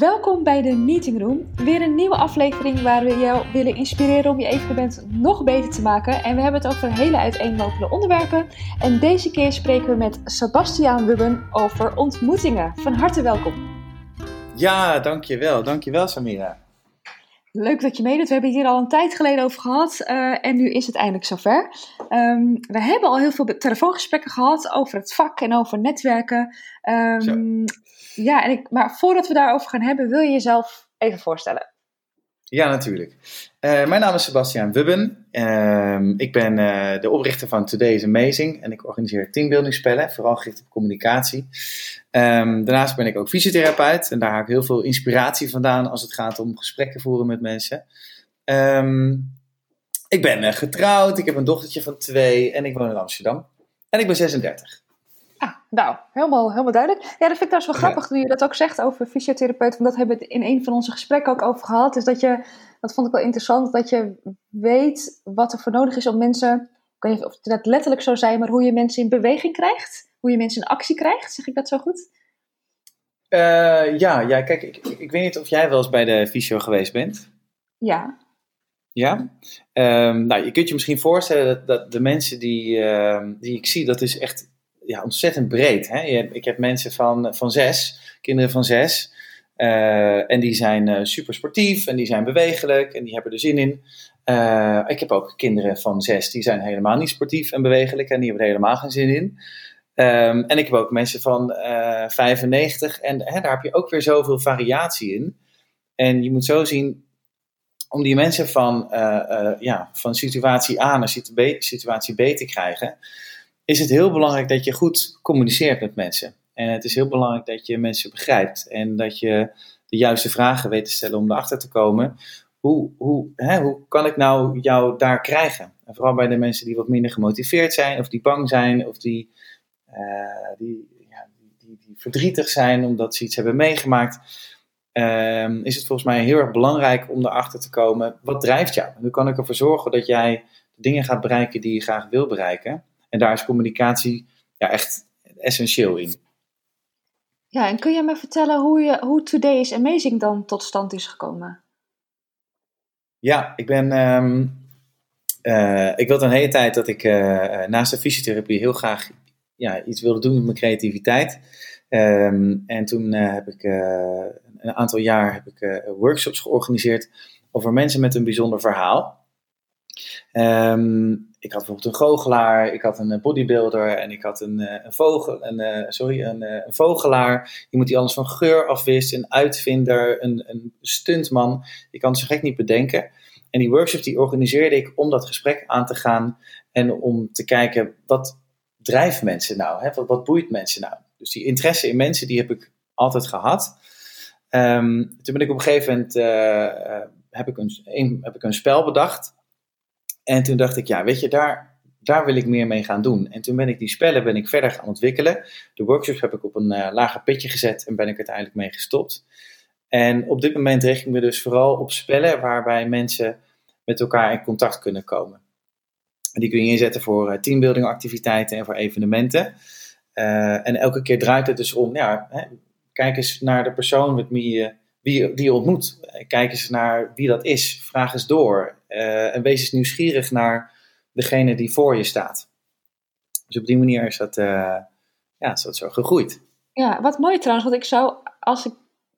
Welkom bij de Meeting Room. Weer een nieuwe aflevering waar we jou willen inspireren om je evenement nog beter te maken. En we hebben het over hele uiteenlopende onderwerpen. En deze keer spreken we met Sebastiaan Wubben over ontmoetingen. Van harte welkom. Ja, dankjewel. Dankjewel Samira. Leuk dat je meedoet. We hebben het hier al een tijd geleden over gehad uh, en nu is het eindelijk zover. Um, we hebben al heel veel telefoongesprekken gehad over het vak en over netwerken. Um, ja, en ik, maar voordat we daarover gaan hebben, wil je jezelf even voorstellen? Ja, natuurlijk. Uh, mijn naam is Sebastian Wubben. Uh, ik ben uh, de oprichter van Today is Amazing en ik organiseer teambuildingspellen, vooral gericht op communicatie. Um, daarnaast ben ik ook fysiotherapeut en daar haal ik heel veel inspiratie vandaan als het gaat om gesprekken voeren met mensen. Um, ik ben eh, getrouwd, ik heb een dochtertje van twee en ik woon in Amsterdam. En ik ben 36. Nou, helemaal, helemaal duidelijk. Ja, dat vind ik trouwens wel grappig ja. nu je dat ook zegt over fysiotherapeut. Want dat hebben we in een van onze gesprekken ook over gehad. Is dat je, dat vond ik wel interessant, dat je weet wat er voor nodig is om mensen, ik weet niet of dat letterlijk zo zijn, maar hoe je mensen in beweging krijgt. Hoe je mensen in actie krijgt. Zeg ik dat zo goed? Uh, ja, ja, kijk, ik, ik weet niet of jij wel eens bij de fysio geweest bent. Ja. Ja? Um, nou, je kunt je misschien voorstellen dat, dat de mensen die, uh, die ik zie, dat is echt ja, ontzettend breed. Hè? ik heb mensen van, van zes, kinderen van zes. Uh, en die zijn uh, super sportief en die zijn bewegelijk en die hebben er zin in. Uh, ik heb ook kinderen van zes, die zijn helemaal niet sportief en bewegelijk en die hebben er helemaal geen zin in. Um, en ik heb ook mensen van 95 en hè, daar heb je ook weer zoveel variatie in. En je moet zo zien, om die mensen van, ja, van situatie A naar situatie B te krijgen, is het heel belangrijk dat je goed communiceert met mensen. En het is heel belangrijk dat je mensen begrijpt en dat je de juiste vragen weet te stellen om erachter te komen. Hoe, hoe, hè, hoe kan ik nou jou daar krijgen? En vooral bij de mensen die wat minder gemotiveerd zijn, of die bang zijn, of die, uh, die, ja, die, die, verdrietig zijn omdat ze iets hebben meegemaakt. Uh, is het volgens mij heel erg belangrijk om erachter te komen, wat drijft jou? Hoe kan ik ervoor zorgen dat jij de dingen gaat bereiken die je graag wil bereiken? En daar is communicatie ja, echt essentieel in. Ja, en kun je me vertellen hoe, je, hoe Today is Amazing dan tot stand is gekomen? Ja, ik ben. Um, uh, ik wilde een hele tijd dat ik uh, naast de fysiotherapie heel graag ja, iets wilde doen met mijn creativiteit. Um, en toen uh, heb ik een aantal jaar heb ik, workshops georganiseerd over mensen met een bijzonder verhaal. Um, ik had bijvoorbeeld een goochelaar, ik had een bodybuilder en ik had een, een vogel, een, sorry, een, een, vogelaar. Iemand die alles van geur afwist, een uitvinder, een, een stuntman. Ik kan het zo gek niet bedenken. En die workshop die organiseerde ik om dat gesprek aan te gaan en om te kijken wat drijft mensen nou, hè? Wat, boeit mensen nou. Dus die interesse in mensen die heb ik altijd gehad. Um, toen ben ik op een gegeven moment heb, ik een, heb ik een spel bedacht. En toen dacht ik, ja, weet je, daar, daar wil ik meer mee gaan doen. En toen ben ik die spellen ben ik verder gaan ontwikkelen. De workshops heb ik op een uh, lager pitje gezet en ben ik uiteindelijk mee gestopt. En op dit moment richt ik me dus vooral op spellen waarbij mensen met elkaar in contact kunnen komen. En die kun je inzetten voor uh, teambuilding activiteiten en voor evenementen. Uh, en elke keer draait het dus om, ja, hè, kijk eens naar de persoon met wie je, wie, die je ontmoet. Kijk eens naar wie dat is. Vraag eens door. Uh, en wees eens nieuwsgierig naar degene die voor je staat. Dus op die manier is dat, ja, is dat zo gegroeid. Ja, wat mooi trouwens, want ik zou, als ik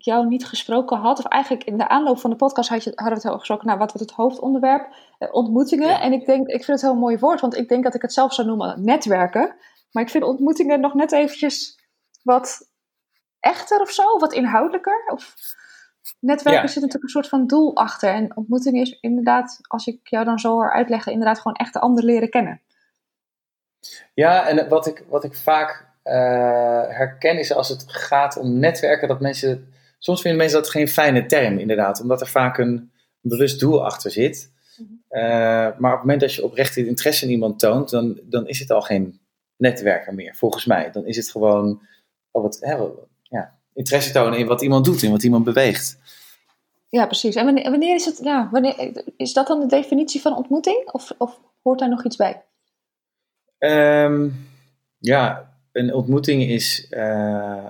jou niet gesproken had, of eigenlijk in de aanloop van de podcast had je, hadden we het gesproken, nou, wat wordt het hoofdonderwerp? Eh, ontmoetingen. Ja. En ik denk, ik vind het heel mooi woord, want ik denk dat ik het zelf zou noemen netwerken. Maar ik vind ontmoetingen nog net eventjes wat echter of zo, wat inhoudelijker. Of netwerken ja. zit natuurlijk een soort van doel achter. En ontmoeting is inderdaad, als ik jou dan zo hoor uitleggen, inderdaad gewoon echt de ander leren kennen. Ja, en wat ik, wat ik vaak uh, herken is als het gaat om netwerken, dat mensen soms vinden mensen dat geen fijne term, inderdaad, omdat er vaak een bewust doel achter zit. Uh, maar op het moment dat je oprecht interesse in iemand toont, dan, dan is het al geen netwerker meer, volgens mij. Dan is het gewoon oh, wat, hè, ja, interesse tonen in wat iemand doet, in wat iemand beweegt. Ja, precies. En wanneer, wanneer is het, ja, wanneer, is dat dan de definitie van ontmoeting? Of, of hoort daar nog iets bij? Um, ja, een ontmoeting is uh,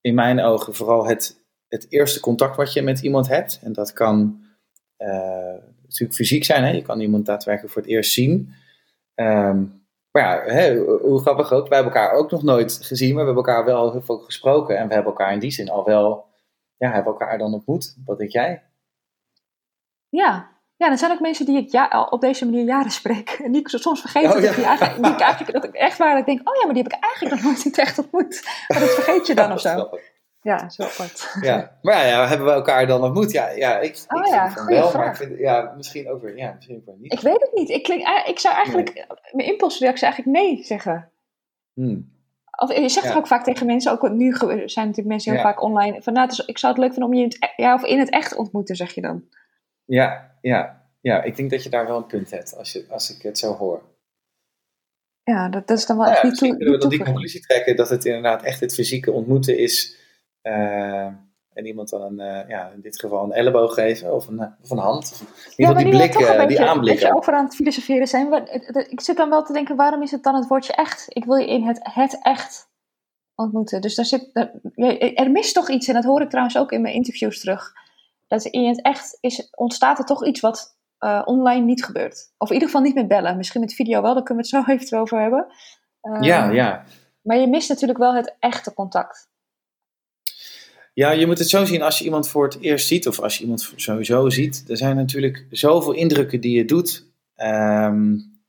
in mijn ogen vooral het het eerste contact wat je met iemand hebt. En dat kan uh, natuurlijk fysiek zijn. Hè? Je kan iemand daadwerkelijk voor het eerst zien. Ehm, maar ja, hè, hoe grappig ook. Wij hebben elkaar ook nog nooit gezien. Maar we hebben elkaar wel heel veel gesproken. En we hebben elkaar in die zin al wel... Ja, hebben elkaar dan ontmoet. Wat denk jij? Ja, ja, er zijn ook mensen die ik ja, op deze manier jaren spreek. En die ik soms vergeet oh, dat, ik eigenlijk, die ik eigenlijk, dat ik echt waar ik denk, oh ja, maar die heb ik eigenlijk nog nooit echt ontmoet. Maar dat vergeet je dan of zo. Ja, zo apart. Ja, maar ja, hebben we elkaar dan ontmoet? Ja, ja ik, oh, ik ja, wel, maar ik vind, ja, misschien ook weer, ja, misschien ook niet. Ik weet het niet. Ik, klink, ik zou eigenlijk, mijn impulsreactie eigenlijk nee zeggen. Hmm. Of je zegt toch ook vaak tegen mensen, ook nu zijn natuurlijk mensen heel vaak online, van nou, ik zou het leuk vinden om je in het, e-, ja, of in het echt ontmoeten, zeg je dan. Ja, ja, ja, ik denk dat je daar wel een punt hebt, als, je, als ik het zo hoor. Ja, dat, dat is dan wel echt niet toe. kunnen we dan die conclusie trekken dat het inderdaad echt het fysieke ontmoeten is. Uh, en iemand dan een, uh, ja, in dit geval een elleboog geven of een, of een hand. Ja, die blik, uh, die aanblik. je over aan het filosoferen zijn. Ik zit dan wel te denken, waarom is het dan het woordje echt? Ik wil je in het, het echt ontmoeten. Dus daar zit, er mist toch iets, en dat hoor ik trouwens ook in mijn interviews terug. Dat in het echt is, ontstaat er toch iets wat uh, online niet gebeurt. Of in ieder geval niet met bellen. Misschien met video wel, daar kunnen we het zo even over hebben. Ja, ja. Maar je mist natuurlijk wel het echte contact. Ja, je moet het zo zien als je iemand voor het eerst ziet, of als je iemand sowieso ziet. Er zijn natuurlijk zoveel indrukken die je doet. Um,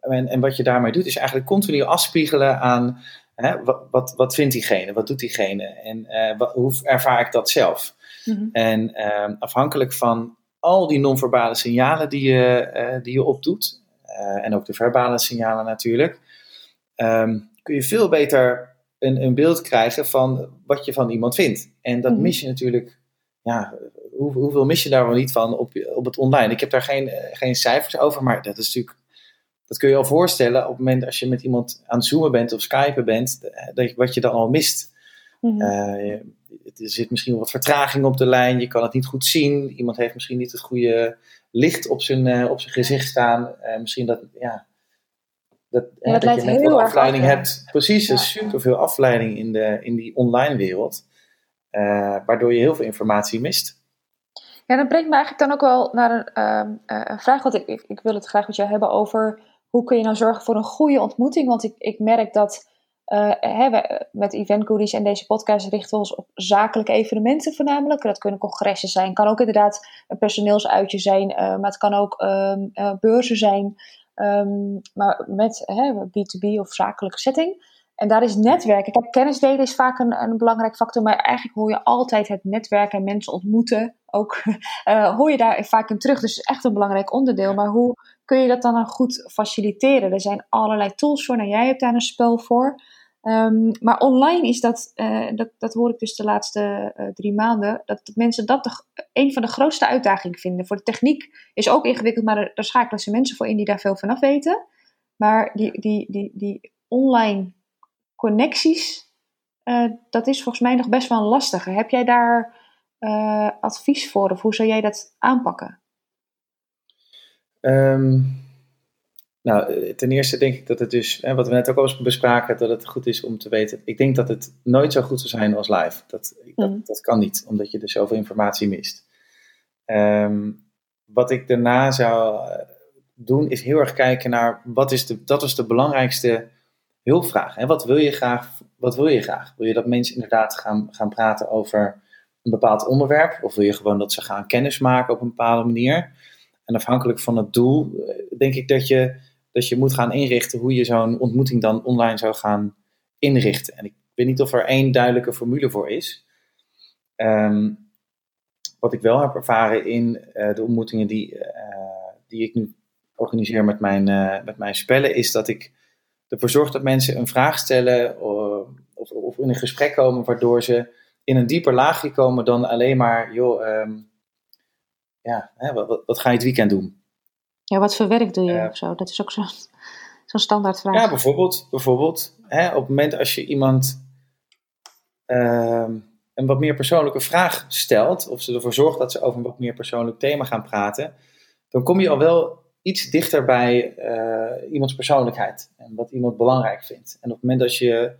en, en, wat je daarmee doet, is eigenlijk continu afspiegelen aan hè, wat, wat, wat vindt diegene, wat doet diegene en uh, wat, hoe ervaar ik dat zelf. Mm -hmm. En uh, afhankelijk van al die non-verbale signalen die je, uh, die je opdoet, uh, en ook de verbale signalen natuurlijk, um, kun je veel beter een, een beeld krijgen van wat je van iemand vindt. En dat mm mis je natuurlijk, ja, hoe, hoeveel mis je daar wel niet van op, op het online? Ik heb daar geen, eh, geen cijfers over, maar dat is natuurlijk dat kun je al voorstellen op het moment als je met iemand aan het zoomen bent of skypen bent, dat je, wat je dan al mist. Mm -hmm er zit misschien wat vertraging op de lijn, je kan het niet goed zien. Iemand heeft misschien niet het goede licht op zijn, uh, op zijn gezicht staan. Uh, misschien dat, ja, dat, ja, dat, dat je net wat afleiding hebt. Precies, er is super veel afleiding in, de, in die online wereld. Uh, waardoor je heel veel informatie mist. Ja, dat brengt me eigenlijk dan ook wel naar een, ehm, een vraag. Want ik, ik, ik, wil het graag met jou hebben over hoe kun je nou zorgen voor een goede ontmoeting. Want ik, ik merk dat uh, hè, met Event Goodies en deze podcast richten we ons op zakelijke evenementen voornamelijk. Dat kunnen congressen zijn, kan ook inderdaad een personeelsuitje zijn, uh, maar het kan ook um, uh, beurzen zijn, um, maar met hè, B2B of zakelijke setting. En daar is netwerken. Kijk, kennis delen is vaak een, een belangrijk factor, maar eigenlijk hoor je altijd het netwerken en mensen ontmoeten. Ook hoor je daar vaak in terug. Dus echt een belangrijk onderdeel. Maar hoe kun je dat dan goed faciliteren? Er zijn allerlei tools voor. Nou, jij hebt daar een spel voor. Um, maar online is dat, uh, dat, dat hoor ik dus de laatste uh, drie maanden, dat mensen dat de, een van de grootste uitdagingen vinden. Voor de techniek is ook ingewikkeld, maar daar schakelen ze mensen voor in die daar veel van af weten. Maar die, die, die, die online connecties, uh, dat is volgens mij nog best wel lastig. Heb jij daar advies voor of hoe zou jij dat aanpakken? Um nou, eh, ten eerste denk ik dat het dus, hè, wat we net ook al eens bespraken, dat het goed is om te weten. Ik denk dat het nooit zo goed zou zijn als live. Dat, dat, mm. dat kan niet, omdat je dus zoveel informatie mist. Um, wat ik daarna zou eh, doen, is heel erg kijken naar wat is de, dat is de belangrijkste hulpvraag. En wat wil je graag? Wat wil je graag? Wil je dat mensen inderdaad gaan, gaan praten over een bepaald onderwerp? Of wil je gewoon dat ze gaan kennismaken op een bepaalde manier? En afhankelijk van het doel, eh, denk ik dat je dat je moet gaan inrichten hoe je zo'n ontmoeting dan online zou gaan inrichten. En ik weet niet of er één duidelijke formule voor is. Ehm, wat ik wel heb ervaren in uh, de ontmoetingen die, uh, die ik nu organiseer met mijn, uh, met mijn spellen, is dat ik ervoor zorg dat mensen een vraag stellen of, of, in een gesprek komen waardoor ze in een dieper laagje komen dan alleen maar, joh, um, ja, hè, wat, wat, ga je het weekend doen? Ja, wat voor werk doe je of zo? Dat is ook zo'n zo standaard vraag. Ja, bijvoorbeeld. bijvoorbeeld hè, op het moment als je iemand uh, een wat meer persoonlijke vraag stelt, of ze ervoor zorgt dat ze over een wat meer persoonlijk thema gaan praten, dan kom je al wel iets dichter bij uh, iemands persoonlijkheid en wat iemand belangrijk vindt. En op het moment dat je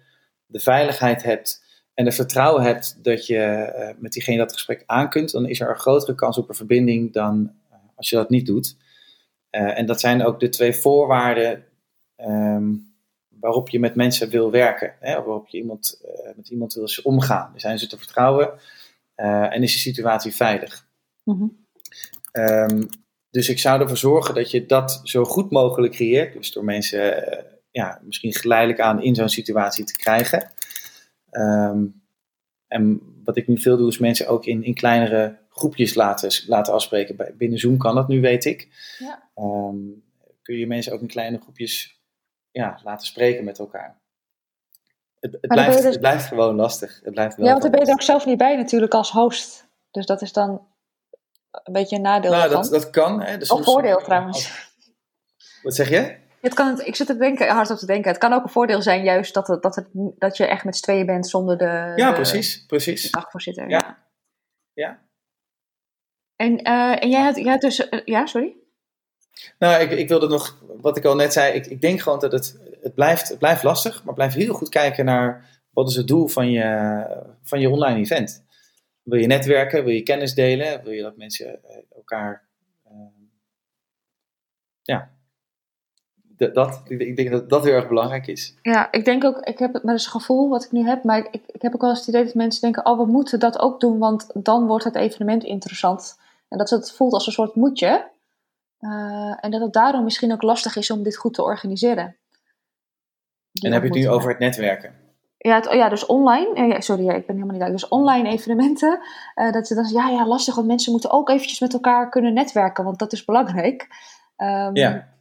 de veiligheid hebt en er vertrouwen hebt dat je eh, met diegene dat gesprek aan kunt, dan is er een grotere kans op een verbinding dan eh, als je dat niet doet. Eh, en dat zijn ook de twee voorwaarden ehm, waarop je met mensen wil werken. Hè, waarop je iemand, met iemand wil omgaan. Zijn ze te vertrouwen en is de situatie veilig. Mhm. Ehm, dus ik zou ervoor zorgen dat je dat zo goed mogelijk creëert. Dus door mensen ja, misschien geleidelijk aan in zo'n situatie te krijgen. Ehm, en wat ik nu veel doe, is mensen ook in, in kleinere groepjes laten, laten afspreken. Bij, binnen Zoom kan dat nu, weet ik. Ja. Ehm, kun je mensen ook in kleine groepjes ja, laten spreken met elkaar. Het, het, blijft, dus... het blijft gewoon lastig. Het blijft wel ja, want daar ben je er ook zelf niet bij natuurlijk als host. Dus dat is dan een beetje een nadeel. Nou, dat, dat kan. Hè. Dus of voordeel trouwens. Wat zeg je? Het kan, ik zit te denken, hard op te denken. Het kan ook een voordeel zijn juist dat, het, dat, het, dat je echt met z'n tweeën bent zonder de, ja, precies, precies. de dagvoorzitter. Ja. ja. ja. En, uh, en jij had, jij had dus, uh, ja, sorry? Nou, ik, ik wilde nog, wat ik al net zei, ik, ik denk gewoon dat het, het, blijft, het blijft lastig, maar blijf heel goed kijken naar wat is het doel van je, van je online event. Wil je netwerken, wil je kennis delen, wil je dat mensen elkaar uh, ja, dat, ik denk dat dat heel erg belangrijk is. Ja, ik denk ook, ik heb het met het gevoel wat ik nu heb, maar ik, ik heb ook wel eens het idee dat mensen denken, oh we moeten dat ook doen, want dan wordt het evenement interessant. En dat het voelt als een soort moetje. Uh, en dat het daarom misschien ook lastig is om dit goed te organiseren. en heb je het nu over het netwerken? Ja, het, ja, dus online. sorry, ja, ik ben helemaal niet duidelijk. Dus online evenementen. Uh, dat ze dan ja, ja, lastig, want mensen moeten ook eventjes met elkaar kunnen netwerken, want dat is belangrijk. Um, ja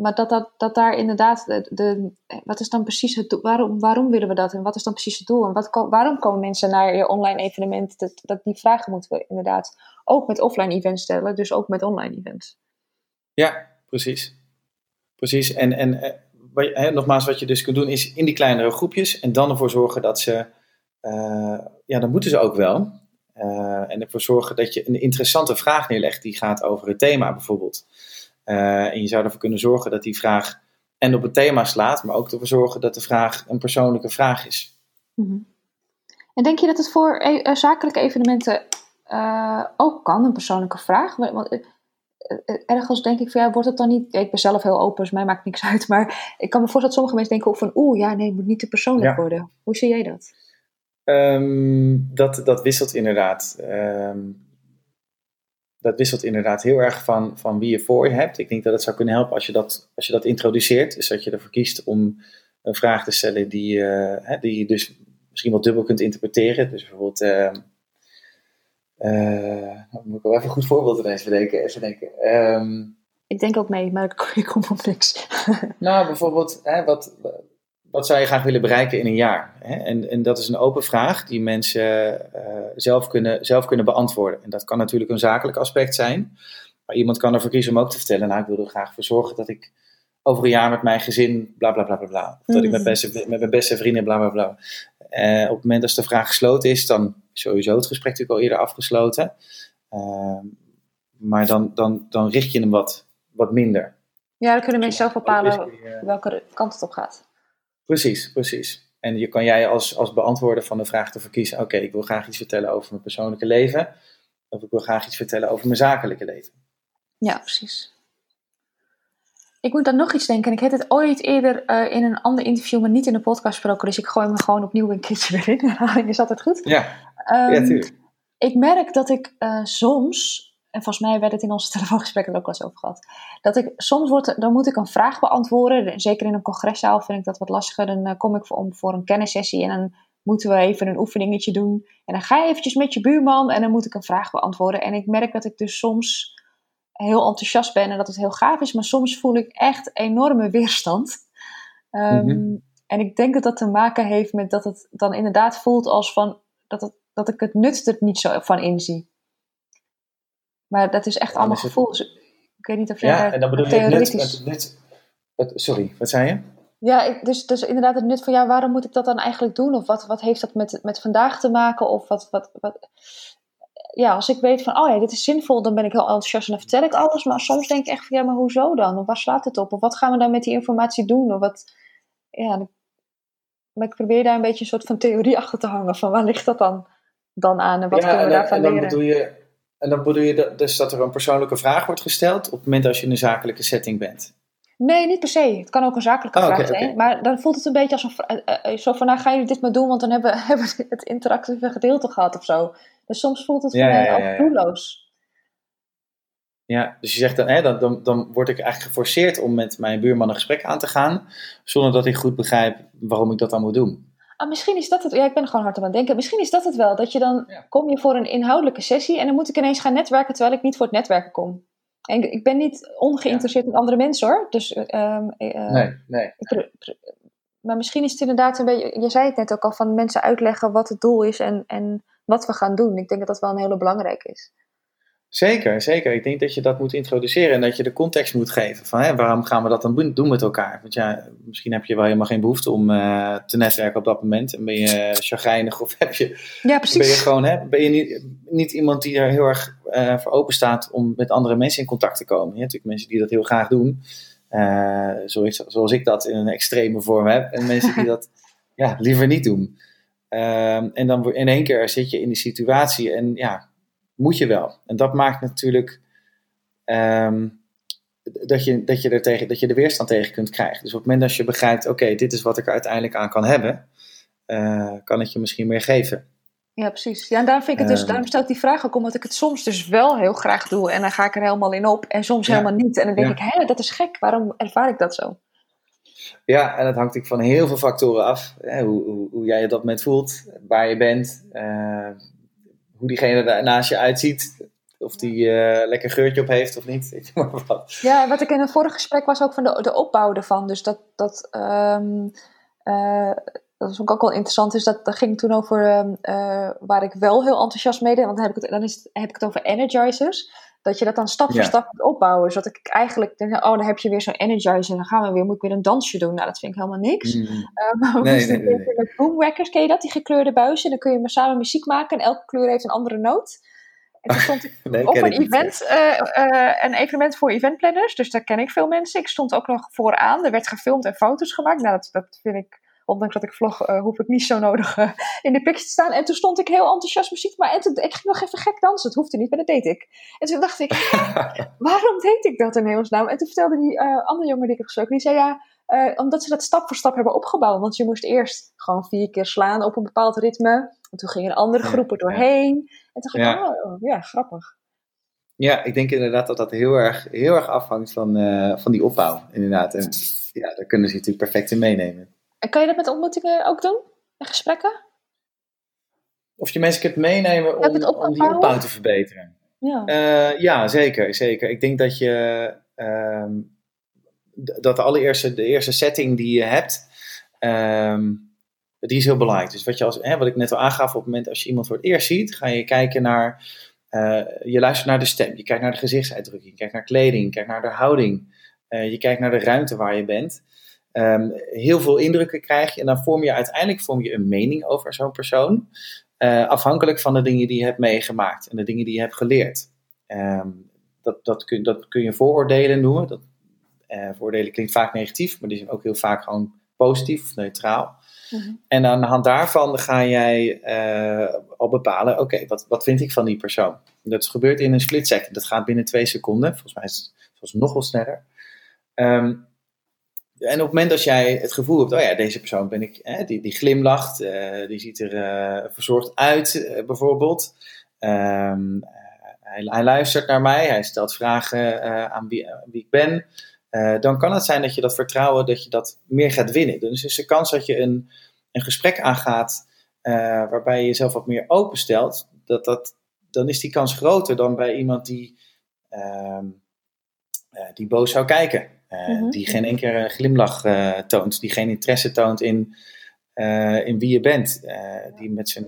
maar dat, dat, dat daar inderdaad, de, de, wat is dan precies het doel? Waarom, waarom willen we dat en wat is dan precies het doel? En wat, waarom komen mensen naar je online evenement? Dat, dat, die vragen moeten we inderdaad ook met offline events stellen, dus ook met online events. Ja, precies. Precies. En, en eh, nogmaals, wat je dus kunt doen is in die kleinere groepjes en dan ervoor zorgen dat ze, uh, ja, dan moeten ze ook wel. Uh, en ervoor zorgen dat je een interessante vraag neerlegt die gaat over het thema bijvoorbeeld. Uh, en je zou ervoor kunnen zorgen dat die vraag en op het thema slaat, maar ook ervoor zorgen dat de vraag een persoonlijke vraag is. Mm -hmm. En denk je dat het voor e zakelijke evenementen uh, ook kan, een persoonlijke vraag? Want ergens denk ik van ja, wordt het dan niet. Ik ben zelf heel open, dus mij maakt niks uit. Maar ik kan me voorstellen dat sommige mensen denken van oeh, ja, nee, het moet niet te persoonlijk ja. worden. Hoe zie jij dat? Um, dat, dat wisselt inderdaad. Um, dat wisselt inderdaad heel erg van, van wie je voor je hebt. Ik denk dat het zou kunnen helpen als je dat, als je dat introduceert. Dus dat je ervoor kiest om een vraag te stellen die, uh, die je dus misschien wel dubbel kunt interpreteren. Dus bijvoorbeeld, uh, uh, moet ik wel even een goed voorbeeld ineens bedenken. Even denken. Um, ik denk ook mee, maar ik kom op niks. nou, bijvoorbeeld, hè, wat, wat zou je graag willen bereiken in een jaar? Hè? En, en dat is een open vraag die mensen uh, zelf, kunnen, zelf kunnen beantwoorden. En dat kan natuurlijk een zakelijk aspect zijn. Maar iemand kan ervoor kiezen om ook te vertellen: Nou, ik wil er graag voor zorgen dat ik over een jaar met mijn gezin, bla bla bla bla bla. Of dat ik met, mhm. beste, met mijn beste vrienden, bla bla bla. Uh, op het moment dat de vraag gesloten is, dan is sowieso het gesprek natuurlijk al eerder afgesloten. Uh, maar dan, dan, dan richt je hem wat, wat minder. Ja, dan kunnen mensen zelf bepalen welke kant het op gaat. Precies, precies. En je kan jij als, als beantwoorder van de vraag te verkiezen: oké, ik wil graag iets vertellen over mijn persoonlijke leven. Of ik wil graag iets vertellen over mijn zakelijke leven. Ja, precies. Ik moet dan nog iets denken. Ik heb het ooit eerder uh, in een ander interview, maar niet in de podcast gesproken. Dus ik gooi me gewoon opnieuw een keertje weer in. Is altijd goed? Ja, um, ja tuurlijk. Ik merk dat ik uh, soms en volgens mij werd het in onze telefoongesprekken ook wel eens over gehad. Dat ik soms wordt, dan moet ik een vraag beantwoorden. Zeker in een congreszaal vind ik dat wat lastiger. Dan uh, kom ik voor, om, voor een kennissessie en dan moeten we even een oefeningetje doen. En dan ga je eventjes met je buurman en dan moet ik een vraag beantwoorden. En ik merk dat ik dus soms heel enthousiast ben en dat het heel gaaf is. Maar soms voel ik echt enorme weerstand. Um, En ik denk dat dat te maken heeft met dat het dan inderdaad voelt als van dat, het, dat ik het nut er niet zo van inzie. Maar dat is echt allemaal gevoel. Ik weet niet of jij ja, en dan bedoel je het nut, het sorry, wat zei je? Ja, ik, dus, dus inderdaad het nut van ja, waarom moet ik dat dan eigenlijk doen? Of wat, wat heeft dat met, met vandaag te maken? Of wat, wat, wat... Ja, als ik weet van, oh ja, dit is zinvol, dan ben ik heel enthousiast en dan vertel ik alles. Maar soms denk ik echt van, ja, maar hoezo dan? Of waar slaat het op? Of wat gaan we dan met die informatie doen? Of wat, ja, maar ik probeer daar een beetje een soort van theorie achter te hangen. Van waar ligt dat dan, dan aan en wat kunnen we en, daarvan en dan leren? Bedoel je, en dan bedoel je dat, dus dat er een persoonlijke vraag wordt gesteld op het moment als je in een zakelijke setting bent? Nee, niet per se. Het kan ook een zakelijke Oh, vraag zijn. Maar dan voelt het een beetje als een vra- eh, eh, zo van, nou gaan jullie dit maar doen, want dan hebben, hebben we het interactieve gedeelte gehad of zo. Dus soms voelt het voor Ja, mij ja, ja, ook ja, ja. doelloos. Ja, dus je zegt dan, hè, dan, dan, dan word ik eigenlijk geforceerd om met mijn buurman een gesprek aan te gaan, zonder dat ik goed begrijp waarom ik dat dan moet doen. Ah, misschien is dat het. Ja, ik ben gewoon hard aan het denken. Misschien is dat het wel. Dat je dan Ja. kom je voor een inhoudelijke sessie en dan moet ik ineens gaan netwerken terwijl ik niet voor het netwerken kom. En ik, ben niet ongeïnteresseerd in andere mensen hoor. Dus, ehm, eh, nee. ik pro- pro- maar misschien is het inderdaad een beetje. Je zei het net ook al van mensen uitleggen wat het doel is en, en wat we gaan doen. Ik denk dat dat wel een hele belangrijke is. Zeker, zeker. Ik denk dat je dat moet introduceren en dat je de context moet geven van hè, waarom gaan we dat dan doen met elkaar. Want ja, misschien heb je wel helemaal geen behoefte om eh, te netwerken op dat moment en ben je chagrijnig of heb je, Ja, ben je gewoon, hè, ben je niet, niet iemand die er heel erg eh, voor open staat om met andere mensen in contact te komen. Je hebt natuurlijk mensen die dat heel graag doen, eh, zoals, zoals ik dat in een extreme vorm heb en mensen die dat ja, liever niet doen. Ehm, en dan in één keer zit je in die situatie en ja, moet je wel. En dat maakt natuurlijk ehm, dat, je, dat, je er tegen, dat je de weerstand tegen kunt krijgen. Dus op het moment dat je begrijpt, oké, dit is wat ik er uiteindelijk aan kan hebben, eh, kan het je misschien meer geven. Ja, precies. Ja, en daarom, vind ik het dus, Ehm. daarom stel ik die vraag ook, omdat ik het soms dus wel heel graag doe. En dan ga ik er helemaal in op. En soms Ja. helemaal niet. En dan denk Ja. ik, hé, dat is gek. Waarom ervaar ik dat zo? Ja, en dat hangt natuurlijk van heel veel factoren af. Hè, hoe, hoe, hoe jij je op dat moment voelt, waar je bent, eh, hoe diegene daar naast je uitziet. Of die eh, lekker geurtje op heeft of niet. Ik maar wat. Ja, wat ik in een vorig gesprek was ook van de, de opbouw ervan. Dus dat, dat, ehm, eh, dat is ook, ook wel interessant. Dus dat, dat ging toen over ehm, eh, waar ik wel heel enthousiast mee deed. Want dan heb ik het, dan is het, heb ik het over energizers. Dat je dat dan stap voor Ja. stap moet opbouwen. Zodat ik eigenlijk denk, oh, dan heb je weer zo'n energizer. Dan gaan we weer, moet ik weer een dansje doen. Nou, dat vind ik helemaal niks. Mm. Eh, maar Nee, nee, nee, met boomwackers, ken je dat? Die gekleurde buizen. Dan kun je maar samen muziek maken en elke kleur heeft een andere noot. En toen stond ik Nee, op een ik event, eh, een evenement voor eventplanners, dus daar ken ik veel mensen. Ik stond ook nog vooraan, er werd gefilmd en foto's gemaakt. Nou, dat, dat vind ik, ondanks dat ik vlog, eh, hoef ik niet zo nodig eh, in de picture te staan. En toen stond ik heel enthousiast muziek, maar en toen, ik ging nog even gek dansen. Het hoefde niet, maar dat deed ik. En toen dacht ik, waarom deed ik dat in hemelsnaam? En toen vertelde die eh, andere jongen die ik heb gesproken, die zei ja, omdat ze dat stap voor stap hebben opgebouwd. Want je moest eerst gewoon vier keer slaan op een bepaald ritme. En toen gingen andere groepen doorheen. En toen dacht ik, Ja. oh, ja, grappig. Ja, ik denk inderdaad dat dat heel erg, heel erg afhangt van, van die opbouw. Inderdaad. En ja, daar kunnen ze natuurlijk perfect in meenemen. En kan je dat met ontmoetingen ook doen? En gesprekken? Of je mensen kunt meenemen om, om die opbouw te verbeteren. Ja. Eh, ja, zeker, zeker. Ik denk dat je ehm, dat de allereerste, de eerste setting die je hebt, ehm, die is heel belangrijk. Dus wat, je als, hè, wat ik net al aangaf, op het moment als je iemand voor het eerst ziet, ga je kijken naar, eh, je luistert naar de stem, je kijkt naar de gezichtsuitdrukking, je kijkt naar kleding, je kijkt naar de houding, eh, je kijkt naar de ruimte waar je bent. Ehm, heel veel indrukken krijg je en dan vorm je uiteindelijk vorm je een mening over zo'n persoon. eh, afhankelijk van de dingen die je hebt meegemaakt en de dingen die je hebt geleerd. Ehm, dat, dat, kun, dat kun je vooroordelen noemen. Dat, eh, vooroordelen klinkt vaak negatief, maar die zijn ook heel vaak gewoon positief of neutraal. Mhm. En aan de hand daarvan ga jij eh, al bepalen, oké, wat, wat vind ik van die persoon? Dat gebeurt in een split second. Dat gaat binnen twee seconden. Volgens mij is het volgens mij nog wel sneller. Ehm, en op het moment dat jij het gevoel hebt, oh ja, deze persoon ben ik, hè, die, die glimlacht, eh, die ziet er eh, verzorgd uit, eh, bijvoorbeeld. Ehm, hij, hij luistert naar mij, hij stelt vragen aan wie, ik ben. Dan kan het zijn dat je dat vertrouwen, dat je dat meer gaat winnen. Dus is de kans dat je een, een gesprek aangaat waarbij je jezelf wat meer openstelt, dat dat, dan is die kans groter dan bij iemand die, ehm, eh, die boos zou kijken. Eh, Mhm. Die geen enkele glimlach eh, toont, die geen interesse toont in, eh, in wie je bent. die, met zijn,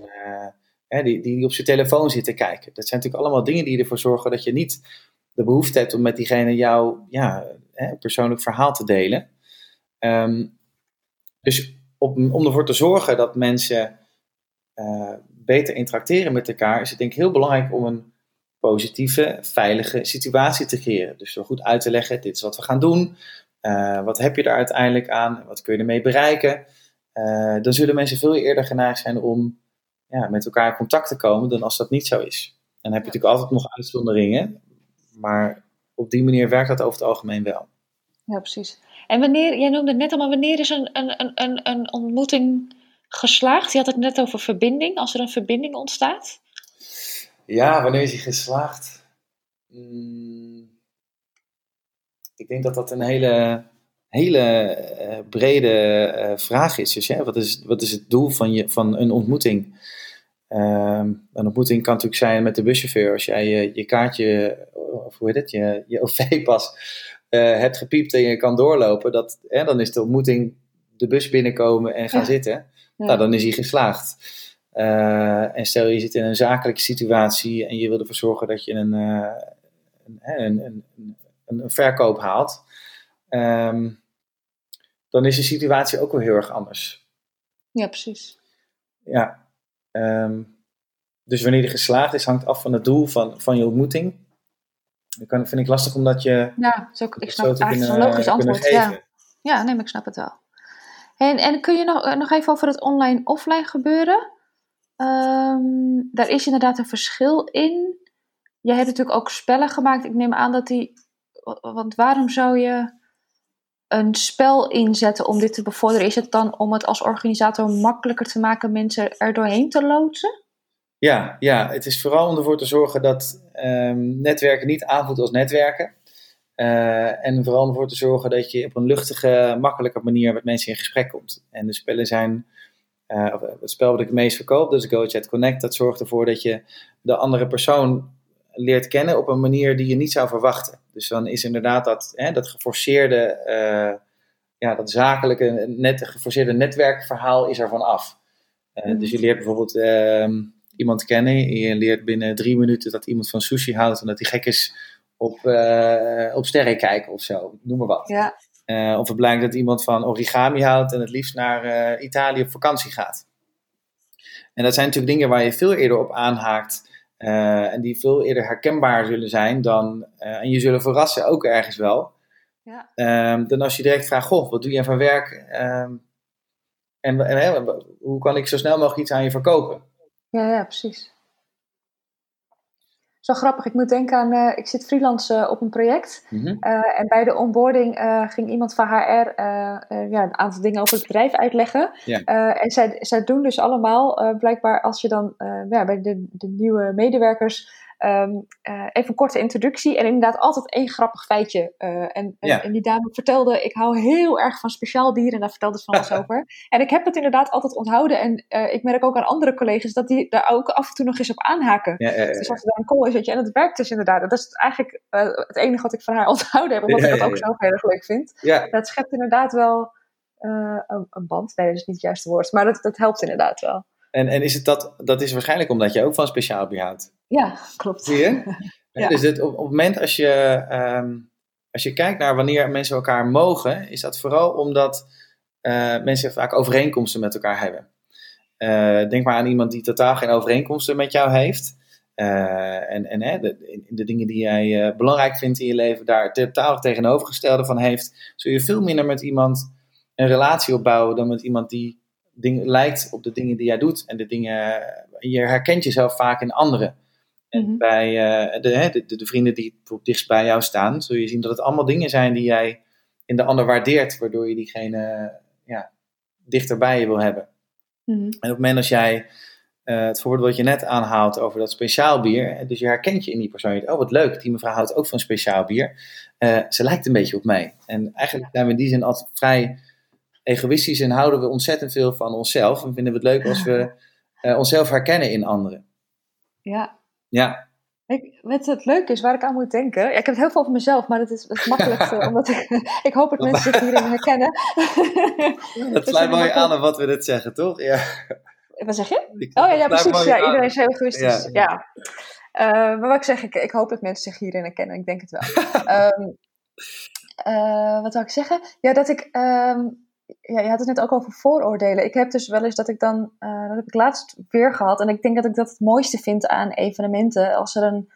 eh, die, die op zijn telefoon zit te kijken. Dat zijn natuurlijk allemaal dingen die ervoor zorgen dat je niet de behoefte hebt om met diegene jouw ja, persoonlijk verhaal te delen. Ehm, dus op, om ervoor te zorgen dat mensen beter interacteren met elkaar, is het denk ik heel belangrijk om een positieve, veilige situatie te creëren. Dus door goed uit te leggen, dit is wat we gaan doen. Eh, wat heb je er uiteindelijk aan? Wat kun je ermee bereiken? eh, dan zullen mensen veel eerder geneigd zijn om ja, met elkaar in contact te komen dan als dat niet zo is. En dan heb je natuurlijk altijd nog uitzonderingen, maar op die manier werkt dat over het algemeen wel. Ja, precies. En wanneer, jij noemde het net al, maar wanneer is een, een, een, een ontmoeting geslaagd? Je had het net over verbinding, als er een verbinding ontstaat. Ja, wanneer is hij geslaagd? Hmm, ik denk dat dat een hele, hele eh, brede uh, vraag is. Dus, ja, wat, is, wat is het doel van, je, van een ontmoeting? Um, een ontmoeting kan natuurlijk zijn met de buschauffeur. Als jij je, je kaartje, of hoe heet het, je, je OV-pas uh, hebt gepiept en je kan doorlopen, dat, hè, dan is de ontmoeting de bus binnenkomen en gaan zitten. Ja. Nou, dan is hij geslaagd. Uh, en stel je zit in een zakelijke situatie en je wil ervoor zorgen dat je een, uh, een, een, een, een, verkoop haalt, um, dan is de situatie ook wel heel erg anders. Ja, precies. Ja. Um, dus wanneer die geslaagd is, hangt af van het doel van, van je ontmoeting. Dat kan, vind ik lastig omdat je. Ja, zo, ik snap het eigenlijk een logisch antwoord. Ja. ja, nee, maar ik snap het wel. En, en kun je nog, nog even over het online-offline gebeuren? Um, daar is inderdaad een verschil in. Jij hebt natuurlijk ook spellen gemaakt. Ik neem aan dat die. Want waarom zou je een spel inzetten om dit te bevorderen? Is het dan om het als organisator makkelijker te maken mensen er doorheen te loodsen? Ja, ja, het is vooral om ervoor te zorgen dat um, netwerken niet aanvoelt als netwerken. Uh, en vooral ervoor te zorgen dat je op een luchtige, makkelijke manier met mensen in gesprek komt. En de spellen zijn, uh, het spel wat ik het meest verkoop, dus GoChat Connect, dat zorgt ervoor dat je de andere persoon leert kennen op een manier die je niet zou verwachten. Dus dan is inderdaad dat, hè, dat geforceerde, uh, ja, dat zakelijke, net, geforceerde netwerkverhaal is er van af. Mm. Dus je leert bijvoorbeeld ehm, iemand kennen. Je leert binnen drie minuten dat iemand van sushi houdt en dat hij gek is op, op sterren kijken of zo. Noem maar wat. Ja. Uh, of het blijkt dat iemand van origami houdt en het liefst naar uh, Italië op vakantie gaat. En dat zijn natuurlijk dingen waar je veel eerder op aanhaakt. en die veel eerder herkenbaar zullen zijn dan. en je zullen verrassen ook ergens wel. Ja. Um, dan als je direct vraagt: Goh, wat doe je van werk? Um, en, en hoe kan ik zo snel mogelijk iets aan je verkopen? Ja, ja, precies. Zo grappig. Ik moet denken aan, uh, ik zit freelance uh, op een project. Mm -hmm. uh, en bij de onboarding ging iemand van HR ja, een aantal dingen over het bedrijf uitleggen. Yeah. en zij, zij doen dus allemaal, blijkbaar als je dan ja, bij de, de nieuwe medewerkers Um, uh, even een korte introductie en inderdaad altijd één grappig feitje. Uh, en, ja. en, die dame vertelde, ik hou heel erg van speciaal bier en daar vertelde ze van alles over. En ik heb het inderdaad altijd onthouden en uh, ik merk ook aan andere collega's dat die daar ook af en toe nog eens op aanhaken. Ja, dus als er dan een call is, weet je, en het werkt dus inderdaad. Dat is eigenlijk het enige wat ik van haar onthouden heb, omdat ik dat ook zelf heel erg leuk vind. Dat schept inderdaad wel een, een, band. Nee, dat is niet het juiste woord, maar dat, dat helpt inderdaad wel. En, en is het dat, dat is waarschijnlijk omdat je ook van speciaal bier houdt. Ja, klopt. Zie je? ja. Dus dit, op, op het moment als je, um, als je kijkt naar wanneer mensen elkaar mogen, is dat vooral omdat uh, mensen vaak overeenkomsten met elkaar hebben. Uh, denk maar aan iemand die totaal geen overeenkomsten met jou heeft. Uh, en en hè, de, de, dingen die jij belangrijk vindt in je leven, daar totaal tegenovergestelde van heeft, zul je veel minder met iemand een relatie opbouwen dan met iemand die ding, lijkt op de dingen die jij doet. En de dingen, je herkent jezelf vaak in anderen. En Mhm. bij uh, de, de, de, vrienden die dichtst bij jou staan, zul je zien dat het allemaal dingen zijn die jij in de ander waardeert, waardoor je diegene ja, dichter bij je wil hebben. Mhm. En op het moment als jij uh, het voorbeeld wat je net aanhaalt over dat speciaal bier, dus je herkent je in die persoon. Je, oh, wat leuk, die mevrouw houdt ook van speciaal bier. Uh, ze lijkt een beetje op mij. En eigenlijk zijn we in die zin altijd vrij egoïstisch en houden we ontzettend veel van onszelf. En vinden we het leuk als we uh, onszelf herkennen in anderen. Ja. Ja. Ik, weet het leuk is waar ik aan moet denken. Ja, ik heb het heel veel over mezelf, maar het is het makkelijkste. omdat ik, ik hoop dat mensen zich hierin herkennen. Ja, dat sluit mooi aan aan wat we net zeggen, toch? Ja. Wat zeg je? Oh ja, ja precies. Ja, iedereen is heel egoïstisch. Ja. ja. Uh, maar wat ik zeg, ik, ik hoop dat mensen zich hierin herkennen. Ik denk het wel. um, uh, wat wil ik zeggen? Ja, dat ik... Um, ja, je had het net ook over vooroordelen. Ik heb dus wel eens dat ik dan, uh, dat heb ik laatst weer gehad. En ik denk dat ik dat het mooiste vind aan evenementen. Als er een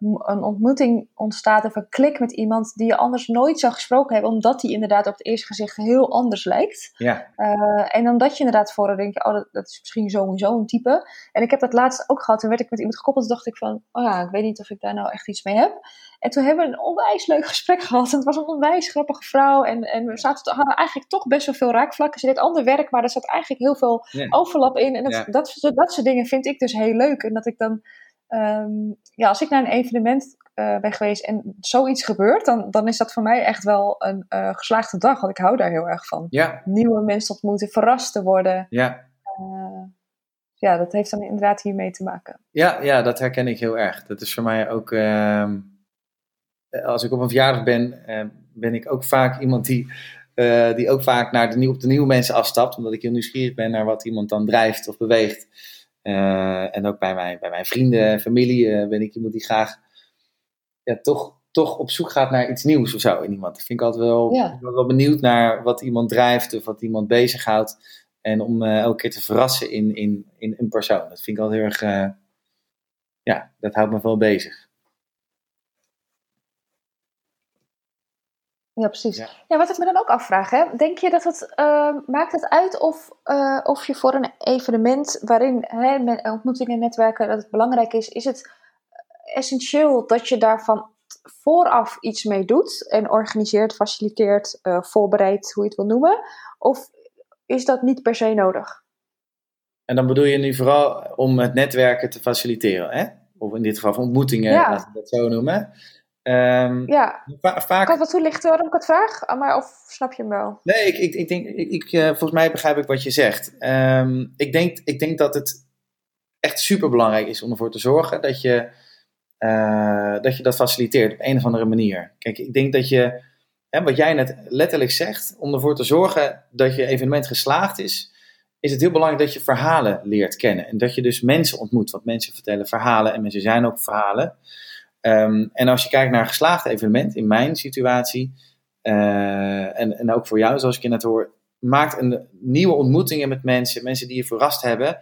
een ontmoeting ontstaat of een klik met iemand die je anders nooit zou gesproken hebben, omdat die inderdaad op het eerste gezicht heel anders lijkt. Ja. Uh, en omdat je inderdaad voor denk je, oh, dat, dat, is misschien sowieso een type. En ik heb dat laatst ook gehad. Toen werd ik met iemand gekoppeld. Dacht ik van, oh ja, ik weet niet of ik daar nou echt iets mee heb. En toen hebben we een onwijs leuk gesprek gehad. En het was een onwijs grappige vrouw. En, en we zaten, hadden eigenlijk toch best wel veel raakvlakken. Ze deed ander werk, maar er zat eigenlijk heel veel overlap in. En dat, dat, dat, dat soort dingen vind ik dus heel leuk. En dat ik dan Um, ja, als ik naar een evenement uh, ben geweest en zoiets gebeurt, dan, dan is dat voor mij echt wel een uh, geslaagde dag. Want ik hou daar heel erg van. Ja. Nieuwe mensen ontmoeten, verrast te worden. Ja. Uh, ja, dat heeft dan inderdaad hiermee te maken. Ja, ja, dat herken ik heel erg. Dat is voor mij ook. Ehm, als ik op een verjaardag ben, ben ik ook vaak iemand die. die ook vaak naar de, op de nieuwe mensen afstapt, omdat ik heel nieuwsgierig ben naar wat iemand dan drijft of beweegt. Uh, en ook bij mijn, bij mijn vrienden en familie uh, ben ik iemand die graag ja, toch, toch op zoek gaat naar iets nieuws of zo in iemand. Ik vind ik altijd wel, ja. wel benieuwd naar wat iemand drijft of wat iemand bezighoudt. En om uh, elke keer te verrassen in, in, in een persoon. Dat vind ik altijd heel erg, ja, dat houdt me wel bezig. Ja, precies. Ja. wat ik me dan ook afvraag, hè? denk je dat het, uh, maakt het uit of, uh, of je voor een evenement waarin hè, met ontmoetingen en netwerken dat het belangrijk is, is het essentieel dat je daarvan vooraf iets mee doet en organiseert, faciliteert, uh, voorbereidt, hoe je het wil noemen? Of is dat niet per se nodig? En dan bedoel je nu vooral om het netwerken te faciliteren, hè? Of in dit geval ontmoetingen, ja. laten we dat zo noemen. Um, ja. Va vaak... Kan ik wat toelichten waarom ik het vraag? Ah, maar, of snap je hem wel? Nee, ik, ik, ik denk, ik, ik uh, volgens mij begrijp ik wat je zegt. Um, ik, denk, ik denk dat het echt super belangrijk is om ervoor te zorgen dat je, uh, dat je dat faciliteert op een of andere manier. Kijk, ik denk dat je, hè, wat jij net letterlijk zegt, om ervoor te zorgen dat je evenement geslaagd is, is het heel belangrijk dat je verhalen leert kennen. En dat je dus mensen ontmoet. Want mensen vertellen verhalen en mensen zijn ook verhalen. Um, en als je kijkt naar een geslaagd evenement, in mijn situatie, uh, en, en ook voor jou, zoals ik je net hoor, maakt een nieuwe ontmoetingen met mensen, mensen die je verrast hebben.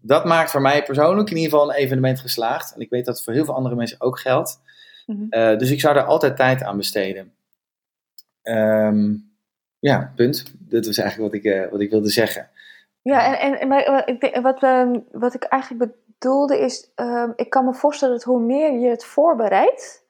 Dat maakt voor mij persoonlijk in ieder geval een evenement geslaagd. En ik weet dat het voor heel veel andere mensen ook geldt. Mm -hmm. uh, dus ik zou daar altijd tijd aan besteden. Um, ja, punt. Dat was eigenlijk wat ik, uh, wat ik wilde zeggen. Ja, en, en maar, wat, wat, wat ik eigenlijk bedoelde is, um, ik kan me voorstellen dat hoe meer je het voorbereidt,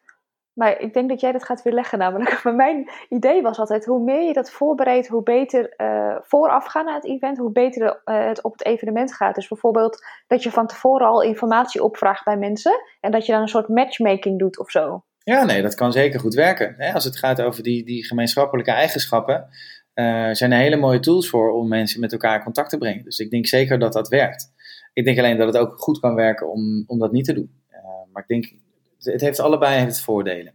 maar ik denk dat jij dat gaat weer leggen namelijk. Maar mijn idee was altijd, hoe meer je dat voorbereidt, hoe beter uh, vooraf gaan naar het event, hoe beter uh, het op het evenement gaat. Dus bijvoorbeeld dat je van tevoren al informatie opvraagt bij mensen en dat je dan een soort matchmaking doet of zo. Ja, nee, dat kan zeker goed werken. Als het gaat over die, die gemeenschappelijke eigenschappen, uh, zijn er hele mooie tools voor om mensen met elkaar in contact te brengen. Dus ik denk zeker dat dat werkt. Ik denk alleen dat het ook goed kan werken om, om dat niet te doen. Uh, maar ik denk, het heeft allebei het voordelen.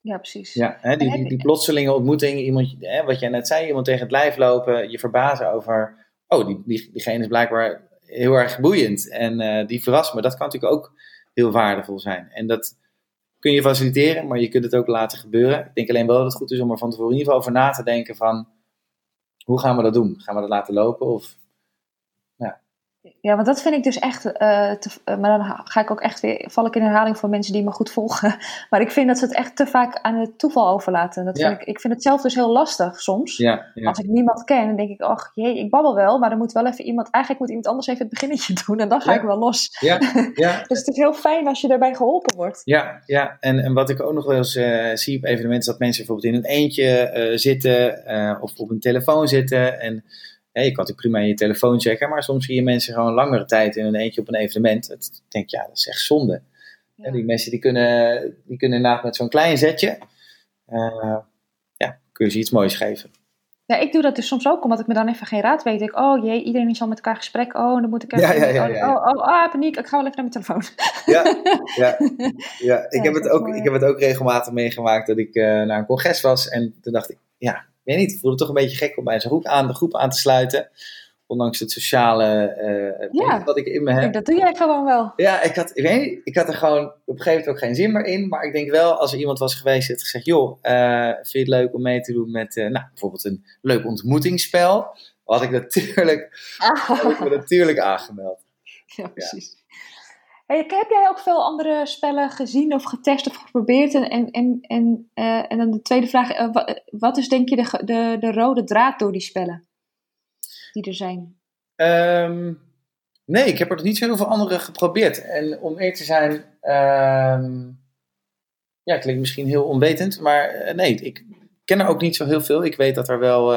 Ja, precies. Ja, hè, die, die, die, plotselinge ontmoeting, iemand, hè, wat jij net zei, iemand tegen het lijf lopen, je verbazen over, oh, die, die, diegene is blijkbaar heel erg boeiend en uh, die verrast me. Dat kan natuurlijk ook heel waardevol zijn. En dat kun je faciliteren, maar je kunt het ook laten gebeuren. Ik denk alleen wel dat het goed is om er van tevoren in ieder geval over na te denken van, hoe gaan we dat doen? Gaan we dat laten lopen of ja, want dat vind ik dus echt. Uh, te, uh, maar dan ga ik ook echt weer. val ik in herhaling voor mensen die me goed volgen. Maar ik vind dat ze het echt te vaak aan het toeval overlaten. Dat vind ik, ik vind het zelf dus heel lastig soms. Ja, ja. Als ik niemand ken, dan denk ik. ach jee, ik babbel wel. Maar dan moet wel even iemand. Eigenlijk moet iemand anders even het beginnetje doen. En dan ga ik wel los. Ja, ja. dus het is heel fijn als je daarbij geholpen wordt. Ja, ja. En, en wat ik ook nog wel eens uh, zie op evenementen. is dat mensen bijvoorbeeld in een eentje zitten. of op een telefoon zitten. En je kan natuurlijk prima in je telefoon checken, maar soms zie je mensen gewoon langere tijd in een eentje op een evenement. Dat denk ja, dat is echt zonde. Ja. Die mensen die kunnen, die kunnen inderdaad met zo'n klein zetje, uh, ja, kun je ze iets moois geven. Ja, ik doe dat dus soms ook, omdat ik me dan even geen raad weet. Ik, oh jee, iedereen is al met elkaar gesprek. Oh, dan moet ik even... Ja, ja, ja, oh, oh, ah, paniek, ik ga wel even naar mijn telefoon. Ja, ja, ja. Ik, heb het ook, ik heb het ook regelmatig meegemaakt dat ik uh, naar een congres was. En toen dacht ik, ja, weet niet, ik voelde het toch een beetje gek om bij zo'n groep aan, de groep aan te sluiten. Ondanks het sociale uh, ja, wat ik in me heb. Dat doe jij gewoon wel. Ja, ik had, ik weet niet, ik had er gewoon op een gegeven moment ook geen zin meer in. Maar ik denk wel, als er iemand was geweest die had gezegd... joh, uh, vind je het leuk om mee te doen met uh, nou, bijvoorbeeld een leuk ontmoetingsspel? Had ik natuurlijk, ah. had ik me natuurlijk aangemeld. Ja, precies. Heb jij ook veel andere spellen gezien of getest of geprobeerd? En, en, en, en, en dan de tweede vraag, wat is denk je de, de, de rode draad door die spellen die er zijn? Um, nee, ik heb er nog niet zo heel veel andere geprobeerd. En om eerlijk te zijn, um, ja, klinkt misschien heel onwetend, maar nee, ik ken er ook niet zo heel veel. Ik weet dat er wel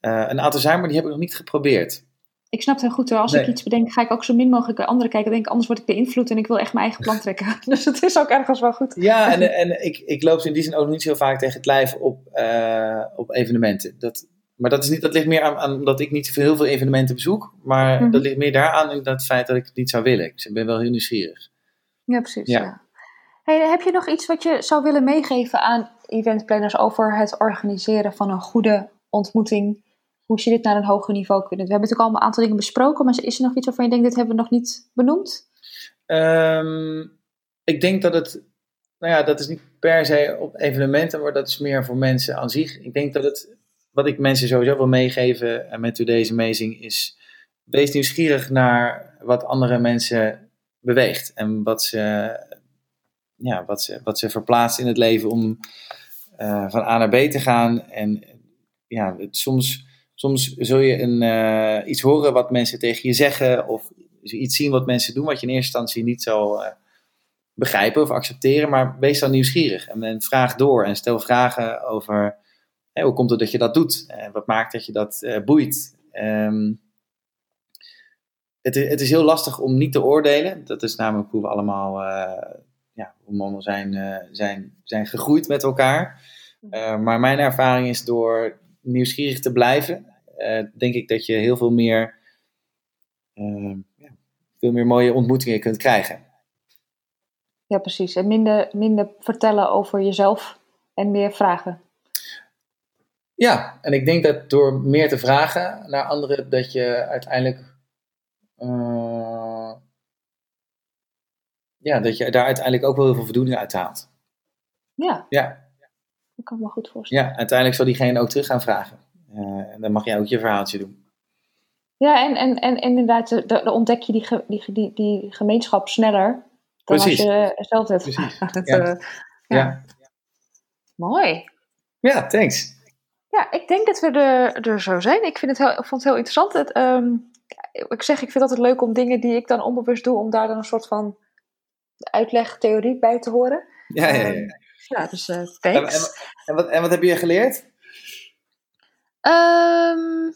een aantal zijn, maar die heb ik nog niet geprobeerd. Ik snap het heel goed hoor. Als ik iets bedenk, ga ik ook zo min mogelijk anderen kijken. Denk, anders word ik beïnvloed en ik wil echt mijn eigen plan trekken. dus het is ook ergens wel goed. Ja, en, en ik, ik loop in die zin ook niet zo vaak tegen het lijf op, uh, op evenementen. Dat, maar dat, is niet, dat ligt meer aan, aan omdat ik niet heel veel evenementen bezoek. Maar mm -hmm. dat ligt meer daaraan in dat feit dat ik het niet zou willen. Dus ik ben wel heel nieuwsgierig. Ja, precies. Ja. ja. Hey, heb je nog iets wat je zou willen meegeven aan eventplanners over het organiseren van een goede ontmoeting? Hoe ze dit naar een hoger niveau kunnen? We hebben natuurlijk al een aantal dingen besproken, maar is er nog iets waarvan je denkt, dit hebben we nog niet benoemd? Um, ik denk dat het, nou ja, dat is niet per se op evenementen, maar dat is meer voor mensen aan zich. Ik denk dat het, wat ik mensen sowieso wil meegeven met Today's Amazing is, wees nieuwsgierig naar wat andere mensen beweegt en wat ze, ja, wat ze, wat ze verplaatst in het leven om uh, van A naar B te gaan. En ja, het, soms, soms zul je een, uh, iets horen wat mensen tegen je zeggen of iets zien wat mensen doen wat je in eerste instantie niet zou uh, begrijpen of accepteren, maar wees dan nieuwsgierig en, en vraag door en stel vragen over hey, hoe komt het dat je dat doet? wat maakt dat je dat boeit? Um, het, het, is heel lastig om niet te oordelen. Dat is namelijk hoe we allemaal ja, hoe mannen zijn, zijn, zijn gegroeid met elkaar. Uh, maar mijn ervaring is door nieuwsgierig te blijven, uh, denk ik dat je heel veel meer, ja, veel meer mooie ontmoetingen kunt krijgen. Ja, precies. En minder, minder vertellen over jezelf en meer vragen. Ja, en ik denk dat door meer te vragen naar anderen, dat je uiteindelijk ja, dat je daar uiteindelijk ook wel heel veel voldoening uit haalt. Ja. Ja. Dat kan ik me goed voorstellen. Ja, uiteindelijk zal diegene ook terug gaan vragen. Uh, en dan mag jij ook je verhaaltje doen. Ja, en, en, en, inderdaad, dan ontdek je die, die, die, die gemeenschap sneller dan Precies. als je zelf hebt. Precies. het, ja. Uh, ja. ja. Mooi. Ja, thanks. Ja, ik denk dat we er, er zo zijn. Ik, vind het heel, ik vond het heel interessant. Het, um, ik zeg, ik vind het altijd leuk om dingen die ik dan onbewust doe, om daar dan een soort van uitleg, theorie bij te horen. Ja, ja, ja. Um, ja dus uh, thanks. En, en, wat, en wat heb je geleerd? Um,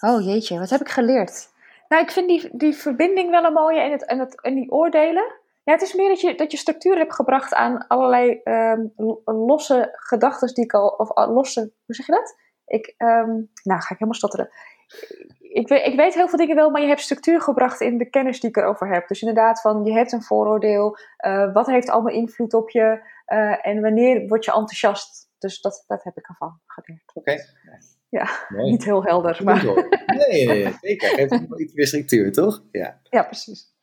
oh jeetje, wat heb ik geleerd? Nou, ik vind die, die verbinding wel een mooie en, het, en, het, en die oordelen. Ja, het is meer dat je, dat je structuur hebt gebracht aan allerlei um, losse gedachten die ik al, of losse, hoe zeg je dat? Ik, um, nou ga ik helemaal stotteren ik, weet, ik weet heel veel dingen wel, maar je hebt structuur gebracht in de kennis die ik erover heb. Dus inderdaad, van je hebt een vooroordeel. Uh, wat heeft allemaal invloed op je? Uh, en wanneer word je enthousiast? Dus dat, dat heb ik ervan geleerd. Oké. Okay. Ja, Mooi. niet heel helder. Maar... Nee, nee, nee, zeker. Geeft iets meer structuur, toch? Ja, ja precies.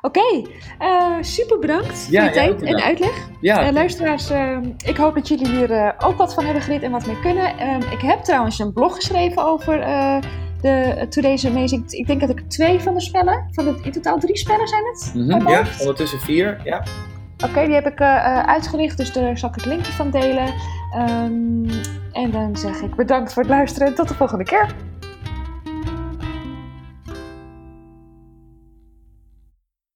Oké, okay. uh, super bedankt ja, voor je tijd en uitleg. Ja. Uh, luisteraars, uh, ik hoop dat jullie hier ook wat van hebben geleerd en wat mee kunnen. Ehm, ik heb trouwens een blog geschreven over de Today's Amazing. Ik denk dat ik twee van de spellen, van de, in totaal drie spellen zijn het? Mm -hmm, ja, ondertussen vier, ja. Oké, die heb ik uh, uitgericht, dus daar zal ik het linkje van delen. Um, en dan zeg ik bedankt voor het luisteren en tot de volgende keer.